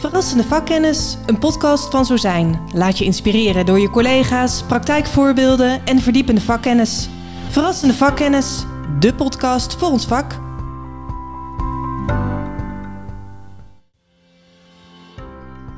Verrassende vakkennis, een podcast van Zo Zijn. Laat je inspireren door je collega's, praktijkvoorbeelden en verdiepende vakkennis. Verrassende vakkennis, de podcast voor ons vak.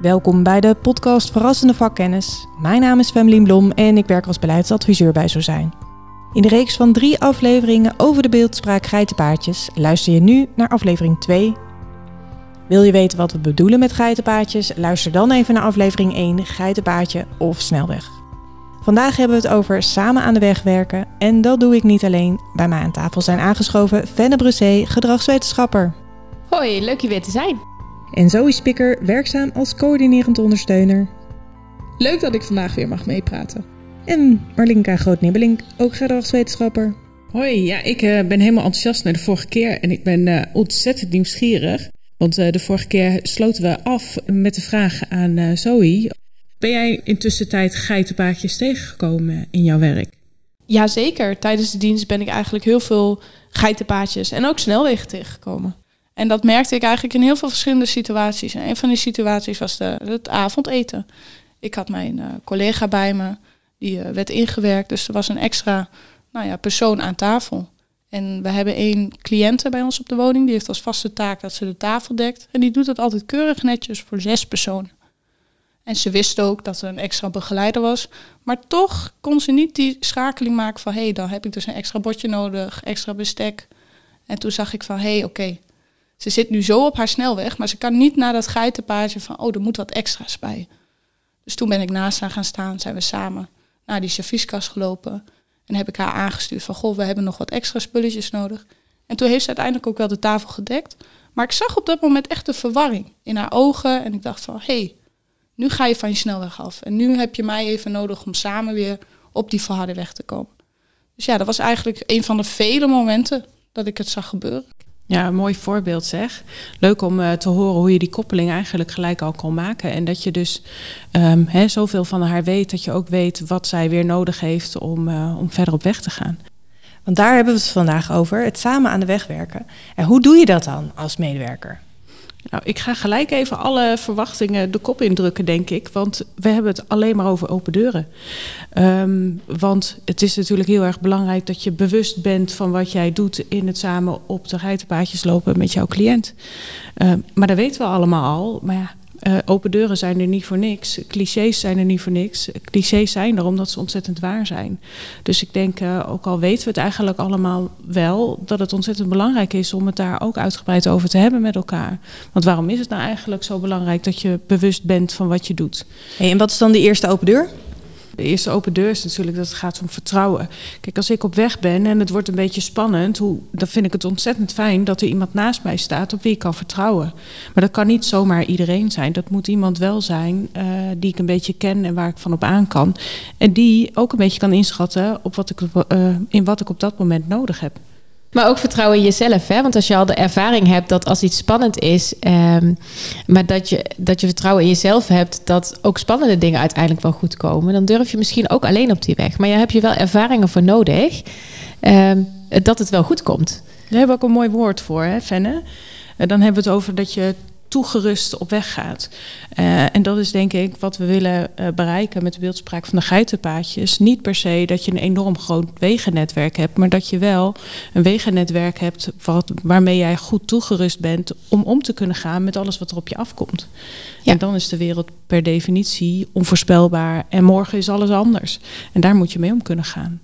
Welkom bij de podcast Verrassende Vakkennis. Mijn naam is Femmelien Blom en ik werk als beleidsadviseur bij Zo Zijn. In de reeks van drie afleveringen over de beeldspraak geitenpaardjes luister je nu naar aflevering 2 wil je weten wat we bedoelen met geitenpaadjes? Luister dan even naar aflevering 1, geitenpaadje of snelweg. Vandaag hebben we het over samen aan de weg werken en dat doe ik niet alleen. Bij mij aan tafel zijn aangeschoven Fenne Brussé, gedragswetenschapper. Hoi, leuk je weer te zijn. En Zoe Spikker, werkzaam als coördinerend ondersteuner. Leuk dat ik vandaag weer mag meepraten. En Marlinka Groot-Nibbelink, ook gedragswetenschapper. Hoi, ja, ik uh, ben helemaal enthousiast naar de vorige keer en ik ben uh, ontzettend nieuwsgierig. Want uh, de vorige keer sloten we af met de vraag aan uh, Zoe. Ben jij intussen tijd geitenpaadjes tegengekomen in jouw werk? Jazeker. Tijdens de dienst ben ik eigenlijk heel veel geitenpaadjes en ook snelwegen tegengekomen. En dat merkte ik eigenlijk in heel veel verschillende situaties. En een van die situaties was de, het avondeten. Ik had mijn uh, collega bij me, die werd ingewerkt. Dus er was een extra nou ja, persoon aan tafel. En we hebben één cliënte bij ons op de woning. Die heeft als vaste taak dat ze de tafel dekt. En die doet dat altijd keurig netjes voor zes personen. En ze wist ook dat er een extra begeleider was. Maar toch kon ze niet die schakeling maken van... hé, hey, dan heb ik dus een extra bordje nodig, extra bestek. En toen zag ik van, hé, hey, oké. Ze zit nu zo op haar snelweg, maar ze kan niet naar dat geitenpaardje van... oh, er moet wat extra's bij. Dus toen ben ik naast haar gaan staan, zijn we samen naar die servieskast gelopen... En heb ik haar aangestuurd van, goh, we hebben nog wat extra spulletjes nodig. En toen heeft ze uiteindelijk ook wel de tafel gedekt. Maar ik zag op dat moment echt de verwarring in haar ogen. En ik dacht van, hé, hey, nu ga je van je snelweg af. En nu heb je mij even nodig om samen weer op die verharde weg te komen. Dus ja, dat was eigenlijk een van de vele momenten dat ik het zag gebeuren. Ja, een mooi voorbeeld zeg. Leuk om uh, te horen hoe je die koppeling eigenlijk gelijk al kan maken. En dat je dus um, hè, zoveel van haar weet, dat je ook weet wat zij weer nodig heeft om, uh, om verder op weg te gaan. Want daar hebben we het vandaag over, het samen aan de weg werken. En hoe doe je dat dan als medewerker? Nou, ik ga gelijk even alle verwachtingen de kop indrukken, denk ik. Want we hebben het alleen maar over open deuren. Um, want het is natuurlijk heel erg belangrijk dat je bewust bent van wat jij doet in het samen op de geitenpaadjes lopen met jouw cliënt. Um, maar dat weten we allemaal al. Maar ja, uh, open deuren zijn er niet voor niks. Clichés zijn er niet voor niks. Clichés zijn er omdat ze ontzettend waar zijn. Dus ik denk, uh, ook al weten we het eigenlijk allemaal wel, dat het ontzettend belangrijk is om het daar ook uitgebreid over te hebben met elkaar. Want waarom is het nou eigenlijk zo belangrijk dat je bewust bent van wat je doet? Hey, en wat is dan de eerste open deur? De eerste open deur is natuurlijk dat het gaat om vertrouwen. Kijk, als ik op weg ben en het wordt een beetje spannend, hoe, dan vind ik het ontzettend fijn dat er iemand naast mij staat op wie ik kan vertrouwen. Maar dat kan niet zomaar iedereen zijn. Dat moet iemand wel zijn uh, die ik een beetje ken en waar ik van op aan kan. En die ook een beetje kan inschatten op wat ik, uh, in wat ik op dat moment nodig heb. Maar ook vertrouwen in jezelf. Hè? Want als je al de ervaring hebt dat als iets spannend is, um, maar dat je, dat je vertrouwen in jezelf hebt dat ook spannende dingen uiteindelijk wel goed komen, dan durf je misschien ook alleen op die weg. Maar je hebt je wel ervaringen voor nodig um, dat het wel goed komt. Daar hebben we ook een mooi woord voor, hè, Fenne. Uh, dan hebben we het over dat je toegerust op weg gaat. Uh, en dat is denk ik wat we willen uh, bereiken met de beeldspraak van de geitenpaadjes. Niet per se dat je een enorm groot wegennetwerk hebt, maar dat je wel een wegennetwerk hebt wat, waarmee jij goed toegerust bent om om te kunnen gaan met alles wat er op je afkomt. Ja. En dan is de wereld per definitie onvoorspelbaar en morgen is alles anders. En daar moet je mee om kunnen gaan.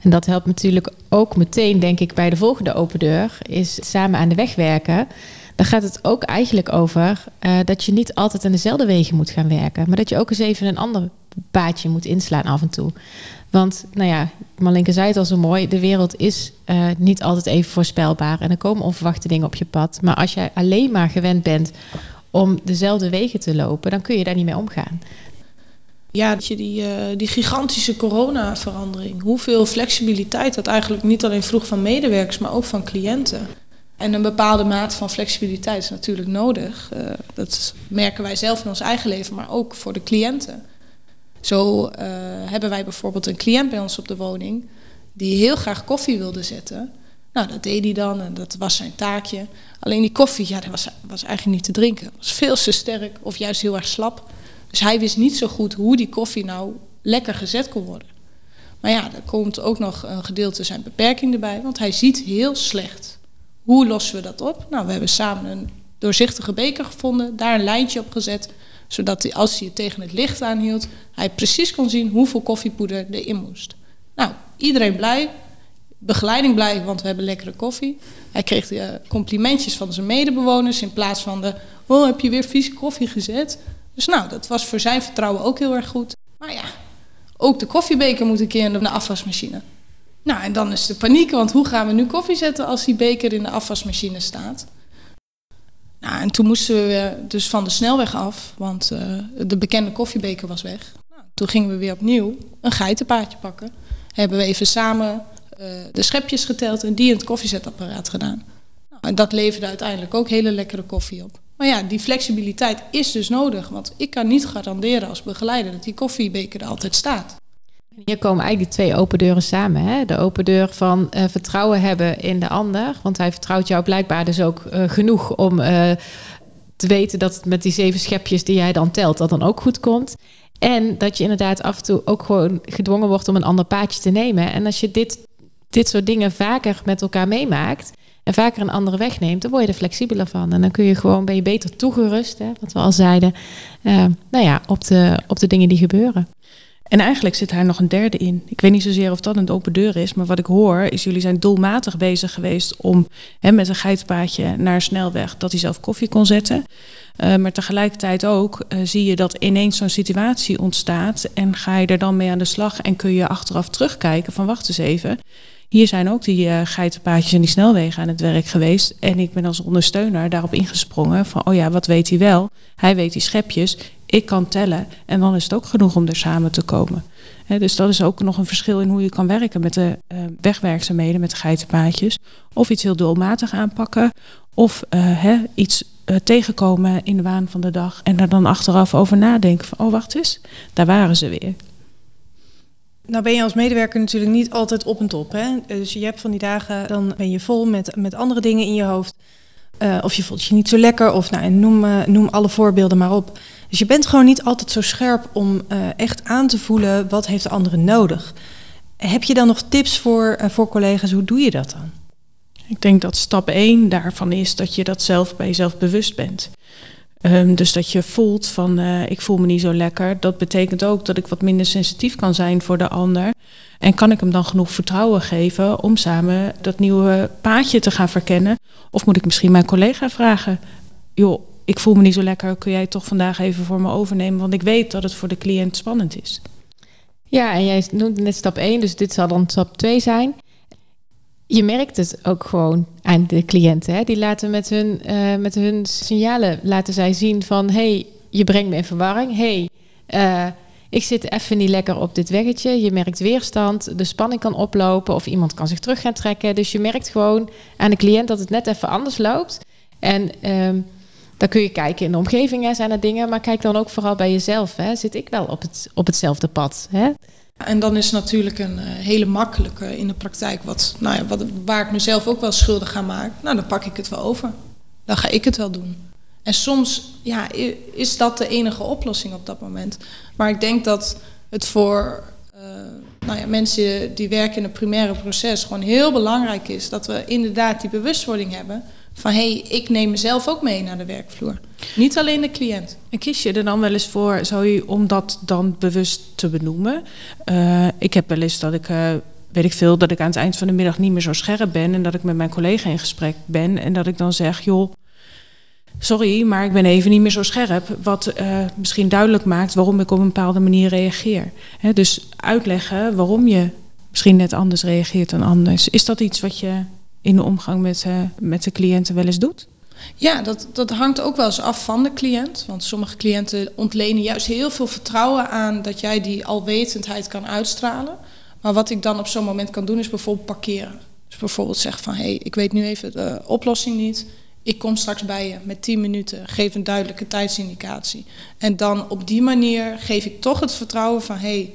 En dat helpt natuurlijk ook meteen, denk ik, bij de volgende open deur, is samen aan de weg werken dan gaat het ook eigenlijk over uh, dat je niet altijd aan dezelfde wegen moet gaan werken. Maar dat je ook eens even een ander paadje moet inslaan af en toe. Want, nou ja, Marlinke zei het al zo mooi: de wereld is uh, niet altijd even voorspelbaar. En er komen onverwachte dingen op je pad. Maar als jij alleen maar gewend bent om dezelfde wegen te lopen, dan kun je daar niet mee omgaan. Ja, dat je die, uh, die gigantische coronaverandering, hoeveel flexibiliteit dat eigenlijk niet alleen vroeg van medewerkers, maar ook van cliënten. En een bepaalde mate van flexibiliteit is natuurlijk nodig. Uh, dat merken wij zelf in ons eigen leven, maar ook voor de cliënten. Zo uh, hebben wij bijvoorbeeld een cliënt bij ons op de woning die heel graag koffie wilde zetten. Nou, dat deed hij dan en dat was zijn taakje. Alleen die koffie, ja, dat was, was eigenlijk niet te drinken. Het was veel te sterk of juist heel erg slap. Dus hij wist niet zo goed hoe die koffie nou lekker gezet kon worden. Maar ja, er komt ook nog een gedeelte zijn beperking erbij, want hij ziet heel slecht. Hoe lossen we dat op? Nou, we hebben samen een doorzichtige beker gevonden, daar een lijntje op gezet, zodat hij, als hij het tegen het licht aanhield, hij precies kon zien hoeveel koffiepoeder erin moest. Nou, iedereen blij, begeleiding blij, want we hebben lekkere koffie. Hij kreeg eh, complimentjes van zijn medebewoners in plaats van de, oh, heb je weer vieze koffie gezet? Dus nou, dat was voor zijn vertrouwen ook heel erg goed. Maar ja, ook de koffiebeker moet een keer in de afwasmachine. Nou, en dan is de paniek, want hoe gaan we nu koffie zetten als die beker in de afwasmachine staat? Nou, en toen moesten we dus van de snelweg af, want uh, de bekende koffiebeker was weg. Nou, toen gingen we weer opnieuw een geitenpaadje pakken. Hebben we even samen uh, de schepjes geteld en die in het koffiezetapparaat gedaan. Nou, en dat leverde uiteindelijk ook hele lekkere koffie op. Maar ja, die flexibiliteit is dus nodig. Want ik kan niet garanderen als begeleider dat die koffiebeker er altijd staat. Hier komen eigenlijk twee open deuren samen. Hè? De open deur van uh, vertrouwen hebben in de ander. Want hij vertrouwt jou blijkbaar dus ook uh, genoeg om uh, te weten dat met die zeven schepjes die jij dan telt, dat dan ook goed komt. En dat je inderdaad af en toe ook gewoon gedwongen wordt om een ander paadje te nemen. En als je dit, dit soort dingen vaker met elkaar meemaakt, en vaker een andere weg neemt, dan word je er flexibeler van. En dan kun je gewoon, ben je beter toegerust, hè, wat we al zeiden, nou ja, op de, op de dingen die gebeuren. En eigenlijk zit daar nog een derde in. Ik weet niet zozeer of dat een open deur is, maar wat ik hoor is jullie zijn doelmatig bezig geweest om hè, met een geitpaadje naar een snelweg dat hij zelf koffie kon zetten. Uh, maar tegelijkertijd ook uh, zie je dat ineens zo'n situatie ontstaat en ga je er dan mee aan de slag en kun je achteraf terugkijken van wacht eens even. Hier zijn ook die uh, geitenpaadjes en die snelwegen aan het werk geweest. En ik ben als ondersteuner daarop ingesprongen van, oh ja, wat weet hij wel? Hij weet die schepjes, ik kan tellen en dan is het ook genoeg om er samen te komen. Dus dat is ook nog een verschil in hoe je kan werken met de uh, wegwerkzaamheden, met geitenpaadjes. Of iets heel doelmatig aanpakken, of he, iets uh, tegenkomen in de waan van de dag en daar dan achteraf over nadenken van, oh wacht eens, daar waren ze weer. Nou ben je als medewerker natuurlijk niet altijd op en top. Hè? Dus je hebt van die dagen, dan ben je vol met, met andere dingen in je hoofd. Uh, of je voelt je niet zo lekker, of nou, noem, uh, noem alle voorbeelden maar op. Dus je bent gewoon niet altijd zo scherp om uh, echt aan te voelen wat heeft de andere nodig. Heb je dan nog tips voor, voor collega's? Hoe doe je dat dan? Ik denk dat stap 1 daarvan is dat je dat zelf bij jezelf bewust bent. Um, dus dat je voelt van ik voel me niet zo lekker. Dat betekent ook dat ik wat minder sensitief kan zijn voor de ander. En kan ik hem dan genoeg vertrouwen geven om samen dat nieuwe paadje te gaan verkennen? Of moet ik misschien mijn collega vragen: joh, ik voel me niet zo lekker, kun jij toch vandaag even voor me overnemen? Want ik weet dat het voor de cliënt spannend is. Ja, en jij noemde net stap 1, dus dit zal dan stap 2 zijn je merkt het ook gewoon aan de cliënten. Hè? Die laten met hun, uh, met hun signalen laten zij zien van... hey, je brengt me in verwarring. hey, uh, ik zit even niet lekker op dit weggetje. Je merkt weerstand, de spanning kan oplopen... of iemand kan zich terug gaan trekken. Dus je merkt gewoon aan de cliënt dat het net even anders loopt. En... Um, dan kun je kijken in de omgeving, hè, zijn er dingen. Maar kijk dan ook vooral bij jezelf. Hè. Zit ik wel op, het, op hetzelfde pad? Hè? En dan is natuurlijk een uh, hele makkelijke in de praktijk, wat, nou ja, wat, waar ik mezelf ook wel schuldig ga maken. Nou, dan pak ik het wel over. Dan ga ik het wel doen. En soms ja, is dat de enige oplossing op dat moment. Maar ik denk dat het voor uh, nou ja, mensen die werken in het primaire proces gewoon heel belangrijk is dat we inderdaad die bewustwording hebben van hé, hey, ik neem mezelf ook mee naar de werkvloer. Niet alleen de cliënt. En kies je er dan wel eens voor, zou je, om dat dan bewust te benoemen? Uh, ik heb wel eens dat ik, uh, weet ik veel, dat ik aan het eind van de middag niet meer zo scherp ben en dat ik met mijn collega in gesprek ben en dat ik dan zeg, joh, sorry, maar ik ben even niet meer zo scherp. Wat uh, misschien duidelijk maakt waarom ik op een bepaalde manier reageer. Dus uitleggen waarom je misschien net anders reageert dan anders. Is dat iets wat je in de omgang met, uh, met de cliënten wel eens doet? Ja, dat, dat hangt ook wel eens af van de cliënt. Want sommige cliënten ontlenen juist heel veel vertrouwen aan dat jij die alwetendheid kan uitstralen. Maar wat ik dan op zo'n moment kan doen is bijvoorbeeld parkeren. Dus bijvoorbeeld zeggen van hé, hey, ik weet nu even de oplossing niet. Ik kom straks bij je met 10 minuten, geef een duidelijke tijdsindicatie. En dan op die manier geef ik toch het vertrouwen van hé, hey,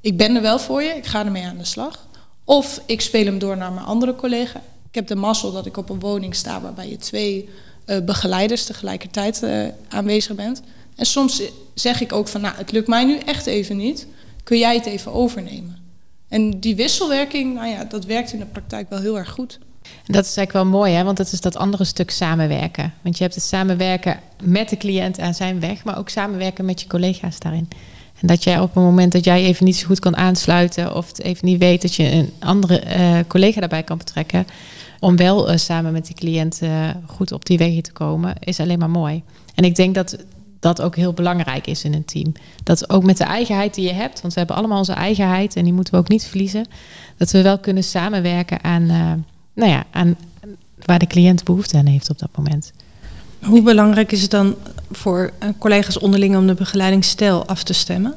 ik ben er wel voor je, ik ga ermee aan de slag. Of ik speel hem door naar mijn andere collega Ik heb de mazzel dat ik op een woning sta waarbij je twee uh, begeleiders tegelijkertijd uh, aanwezig bent. En soms zeg ik ook van, nou, het lukt mij nu echt even niet. Kun jij het even overnemen? En die wisselwerking, nou ja, dat werkt in de praktijk wel heel erg goed. Dat is eigenlijk wel mooi, hè? want dat is dat andere stuk samenwerken. Want je hebt het samenwerken met de cliënt aan zijn weg, maar ook samenwerken met je collega's daarin. En dat jij op het moment dat jij even niet zo goed kan aansluiten of het even niet weet, dat je een andere uh, collega daarbij kan betrekken. Om wel uh, samen met die cliënt uh, goed op die weg te komen, is alleen maar mooi. En ik denk dat dat ook heel belangrijk is in een team. Dat ook met de eigenheid die je hebt, want we hebben allemaal onze eigenheid en die moeten we ook niet verliezen. Dat we wel kunnen samenwerken aan, nou ja, aan waar de cliënt behoefte aan heeft op dat moment. Hoe belangrijk is het dan voor eh, collega's onderling om de begeleidingsstijl af te stemmen?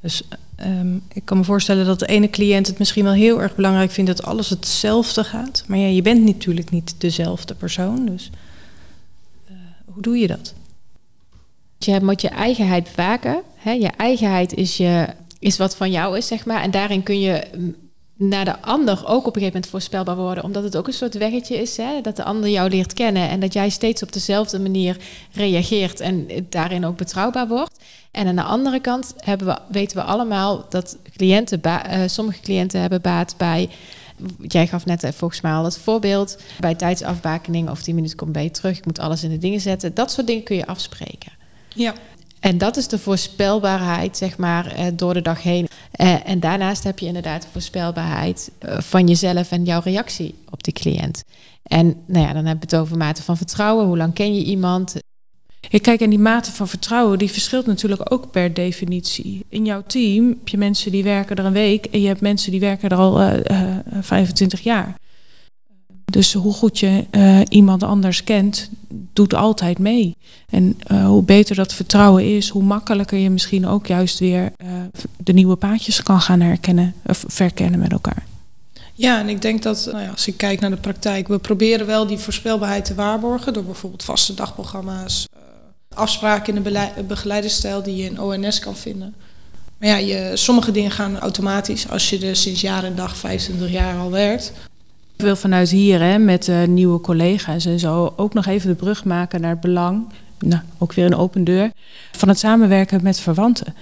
Dus um, ik kan me voorstellen dat de ene cliënt het misschien wel heel erg belangrijk vindt dat alles hetzelfde gaat. Maar ja, je bent natuurlijk niet dezelfde persoon. Dus uh, hoe doe je dat? Je moet je eigenheid waken. Hè? Je eigenheid is, je, is wat van jou is, zeg maar. En daarin kun je naar de ander ook op een gegeven moment voorspelbaar worden. Omdat het ook een soort weggetje is. Hè? Dat de ander jou leert kennen. En dat jij steeds op dezelfde manier reageert. En daarin ook betrouwbaar wordt. En aan de andere kant hebben we, weten we allemaal dat cliënten, uh, sommige cliënten hebben baat bij. Jij gaf net eh, volgens mij al het voorbeeld. Bij tijdsafbakening of 10 minuten komt bij je terug. Ik moet alles in de dingen zetten. Dat soort dingen kun je afspreken. Ja. En dat is de voorspelbaarheid, zeg maar, eh, door de dag heen. Eh, en daarnaast heb je inderdaad de voorspelbaarheid eh, van jezelf en jouw reactie op die cliënt. En nou ja, dan heb je het over mate van vertrouwen. Hoe lang ken je iemand? Ja, kijk, en die mate van vertrouwen die verschilt natuurlijk ook per definitie. In jouw team heb je mensen die werken er een week en je hebt mensen die werken er al uh, 25 jaar. Dus hoe goed je uh, iemand anders kent, doet altijd mee. En uh, hoe beter dat vertrouwen is, hoe makkelijker je misschien ook juist weer uh, de nieuwe paadjes kan gaan herkennen of verkennen met elkaar. Ja, en ik denk dat nou ja, als ik kijk naar de praktijk, we proberen wel die voorspelbaarheid te waarborgen door bijvoorbeeld vaste dagprogramma's, afspraken in de begeleiderstijl die je in ONS kan vinden. Maar ja, je, sommige dingen gaan automatisch als je er sinds jaar en dag 25 jaar al werkt. Ik wil vanuit hier hè, met uh, nieuwe collega's en zo ook nog even de brug maken naar het belang, nou, ook weer een open deur, van het samenwerken met verwanten.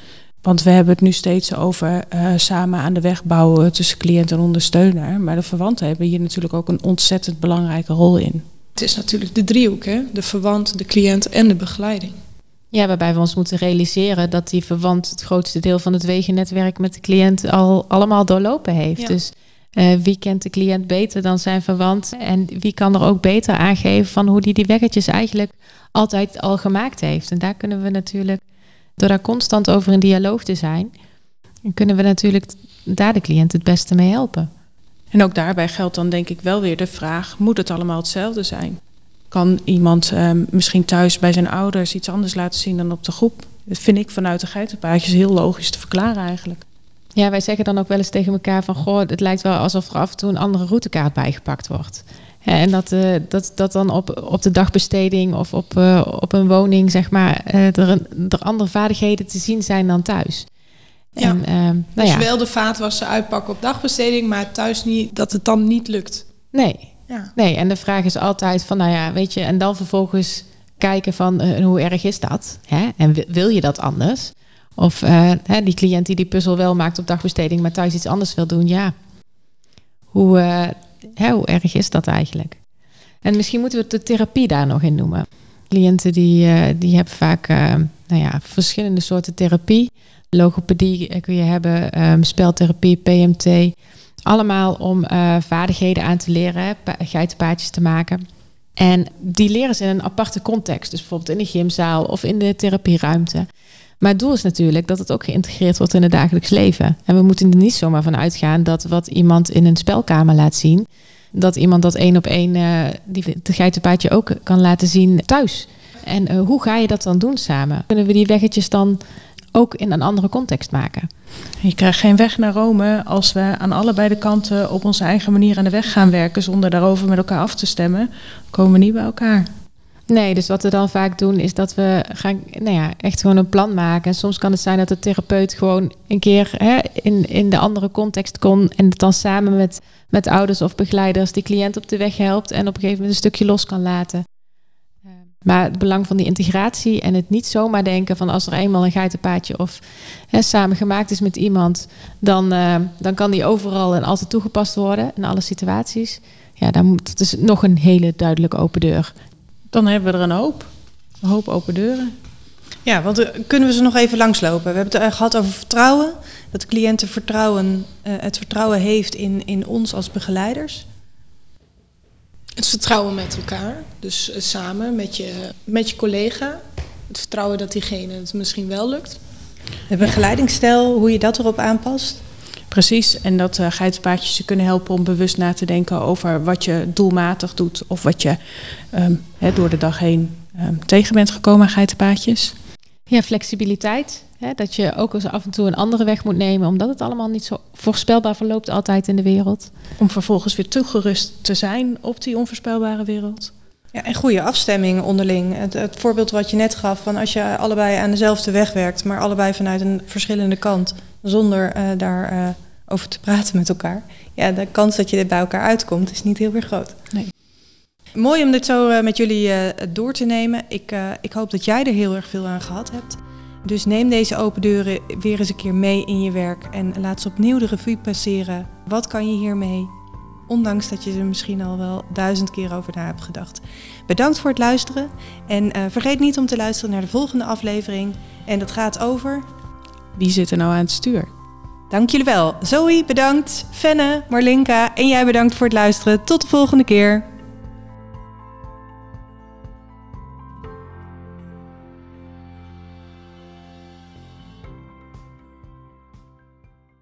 Want we hebben het nu steeds over uh, samen aan de weg bouwen tussen cliënt en ondersteuner. Maar de verwanten hebben hier natuurlijk ook een ontzettend belangrijke rol in. Het is natuurlijk de driehoek, hè? de verwant, de cliënt en de begeleiding. Ja, waarbij we ons moeten realiseren dat die verwant het grootste deel van het wegennetwerk met de cliënt al allemaal doorlopen heeft. Ja. Dus uh, wie kent de cliënt beter dan zijn verwant? En wie kan er ook beter aangeven van hoe die die weggetjes eigenlijk altijd al gemaakt heeft? En daar kunnen we natuurlijk, door daar constant over in dialoog te zijn, kunnen we natuurlijk daar de cliënt het beste mee helpen. En ook daarbij geldt dan denk ik wel weer de vraag: moet het allemaal hetzelfde zijn? Kan iemand uh, misschien thuis bij zijn ouders iets anders laten zien dan op de groep? Dat vind ik vanuit de geitenpaadjes heel logisch te verklaren eigenlijk. Ja, wij zeggen dan ook wel eens tegen elkaar van... goh, het lijkt wel alsof er af en toe een andere routekaart bijgepakt wordt. en dat, uh, dat, dat dan op, op de dagbesteding of op, uh, op een woning, zeg maar... Uh, er, er andere vaardigheden te zien zijn dan thuis. Ja. En, nou dus ja. wel de vaatwassen uitpakken op dagbesteding... maar thuis niet, dat het dan niet lukt. Nee. Ja. nee, en de vraag is altijd van, nou ja, weet je... en dan vervolgens kijken van hoe erg is dat? Hè? En wil je dat anders? Of uh, hè, die cliënt die die puzzel wel maakt op dagbesteding, maar thuis iets anders wil doen. Ja, hoe, hè, hoe erg is dat eigenlijk? En misschien moeten we de therapie daar nog in noemen. Cliënten die, uh, die hebben vaak nou ja, verschillende soorten therapie. Logopedie kun je hebben, um, speltherapie, PMT. Allemaal om vaardigheden aan te leren, geitenpaadjes te maken. En die leren ze in een aparte context. Dus bijvoorbeeld in de gymzaal of in de therapieruimte. Maar het doel is natuurlijk dat het ook geïntegreerd wordt in het dagelijks leven. En we moeten er niet zomaar van uitgaan dat wat iemand in een spelkamer laat zien, dat iemand dat één op één, uh, die geitenpaadje ook kan laten zien thuis. En uh, hoe ga je dat dan doen samen? Kunnen we die weggetjes dan ook in een andere context maken? Je krijgt geen weg naar Rome als we aan allebei de kanten op onze eigen manier aan de weg gaan werken zonder daarover met elkaar af te stemmen. komen we niet bij elkaar. Nee, dus wat we dan vaak doen is dat we gaan, nou ja, echt gewoon een plan maken. En soms kan het zijn dat de therapeut gewoon een keer hè, in, in de andere context kon en het dan samen met, met ouders of begeleiders die cliënt op de weg helpt en op een gegeven moment een stukje los kan laten. Maar het belang van die integratie en het niet zomaar denken van als er eenmaal een geitenpaadje of hè, samen gemaakt is met iemand, dan, uh, dan kan die overal en altijd toegepast worden in alle situaties. Ja, dan moet het is nog een hele duidelijke open deur. Dan hebben we er een hoop. Een hoop open deuren. Ja, want uh, kunnen we ze nog even langslopen? We hebben het gehad over vertrouwen. Dat de cliënten vertrouwen, uh, het vertrouwen heeft in, in ons als begeleiders. Het vertrouwen met elkaar. Dus uh, samen met je, met je collega. Het vertrouwen dat diegene het misschien wel lukt. De begeleidingsstijl, hoe je dat erop aanpast. Precies, en dat uh, geitenpaadjes je kunnen helpen om bewust na te denken over wat je doelmatig doet of wat je um, he, door de dag heen um, tegen bent gekomen aan geitenpaadjes. Ja, flexibiliteit. Hè, dat je ook eens af en toe een andere weg moet nemen, omdat het allemaal niet zo voorspelbaar verloopt altijd in de wereld. Om vervolgens weer toegerust te zijn op die onvoorspelbare wereld. Ja, en goede afstemming onderling. Het, het, voorbeeld wat je net gaf, van als je allebei aan dezelfde weg werkt, maar allebei vanuit een verschillende kant, zonder uh, daar uh, over te praten met elkaar. Ja, de kans dat je dit bij elkaar uitkomt, is niet heel erg groot. Nee. Mooi om dit zo uh, met jullie door te nemen. Ik, ik hoop dat jij er heel erg veel aan gehad hebt. Dus neem deze open deuren weer eens een keer mee in je werk en laat ze opnieuw de revue passeren. Wat kan je hiermee? Ondanks dat je er misschien al wel duizend keer over na hebt gedacht. Bedankt voor het luisteren en uh, vergeet niet om te luisteren naar de volgende aflevering. En dat gaat over. Wie zit er nou aan het stuur? Dank jullie wel. Zoe, bedankt. Fenne, Marlinka en jij bedankt voor het luisteren. Tot de volgende keer.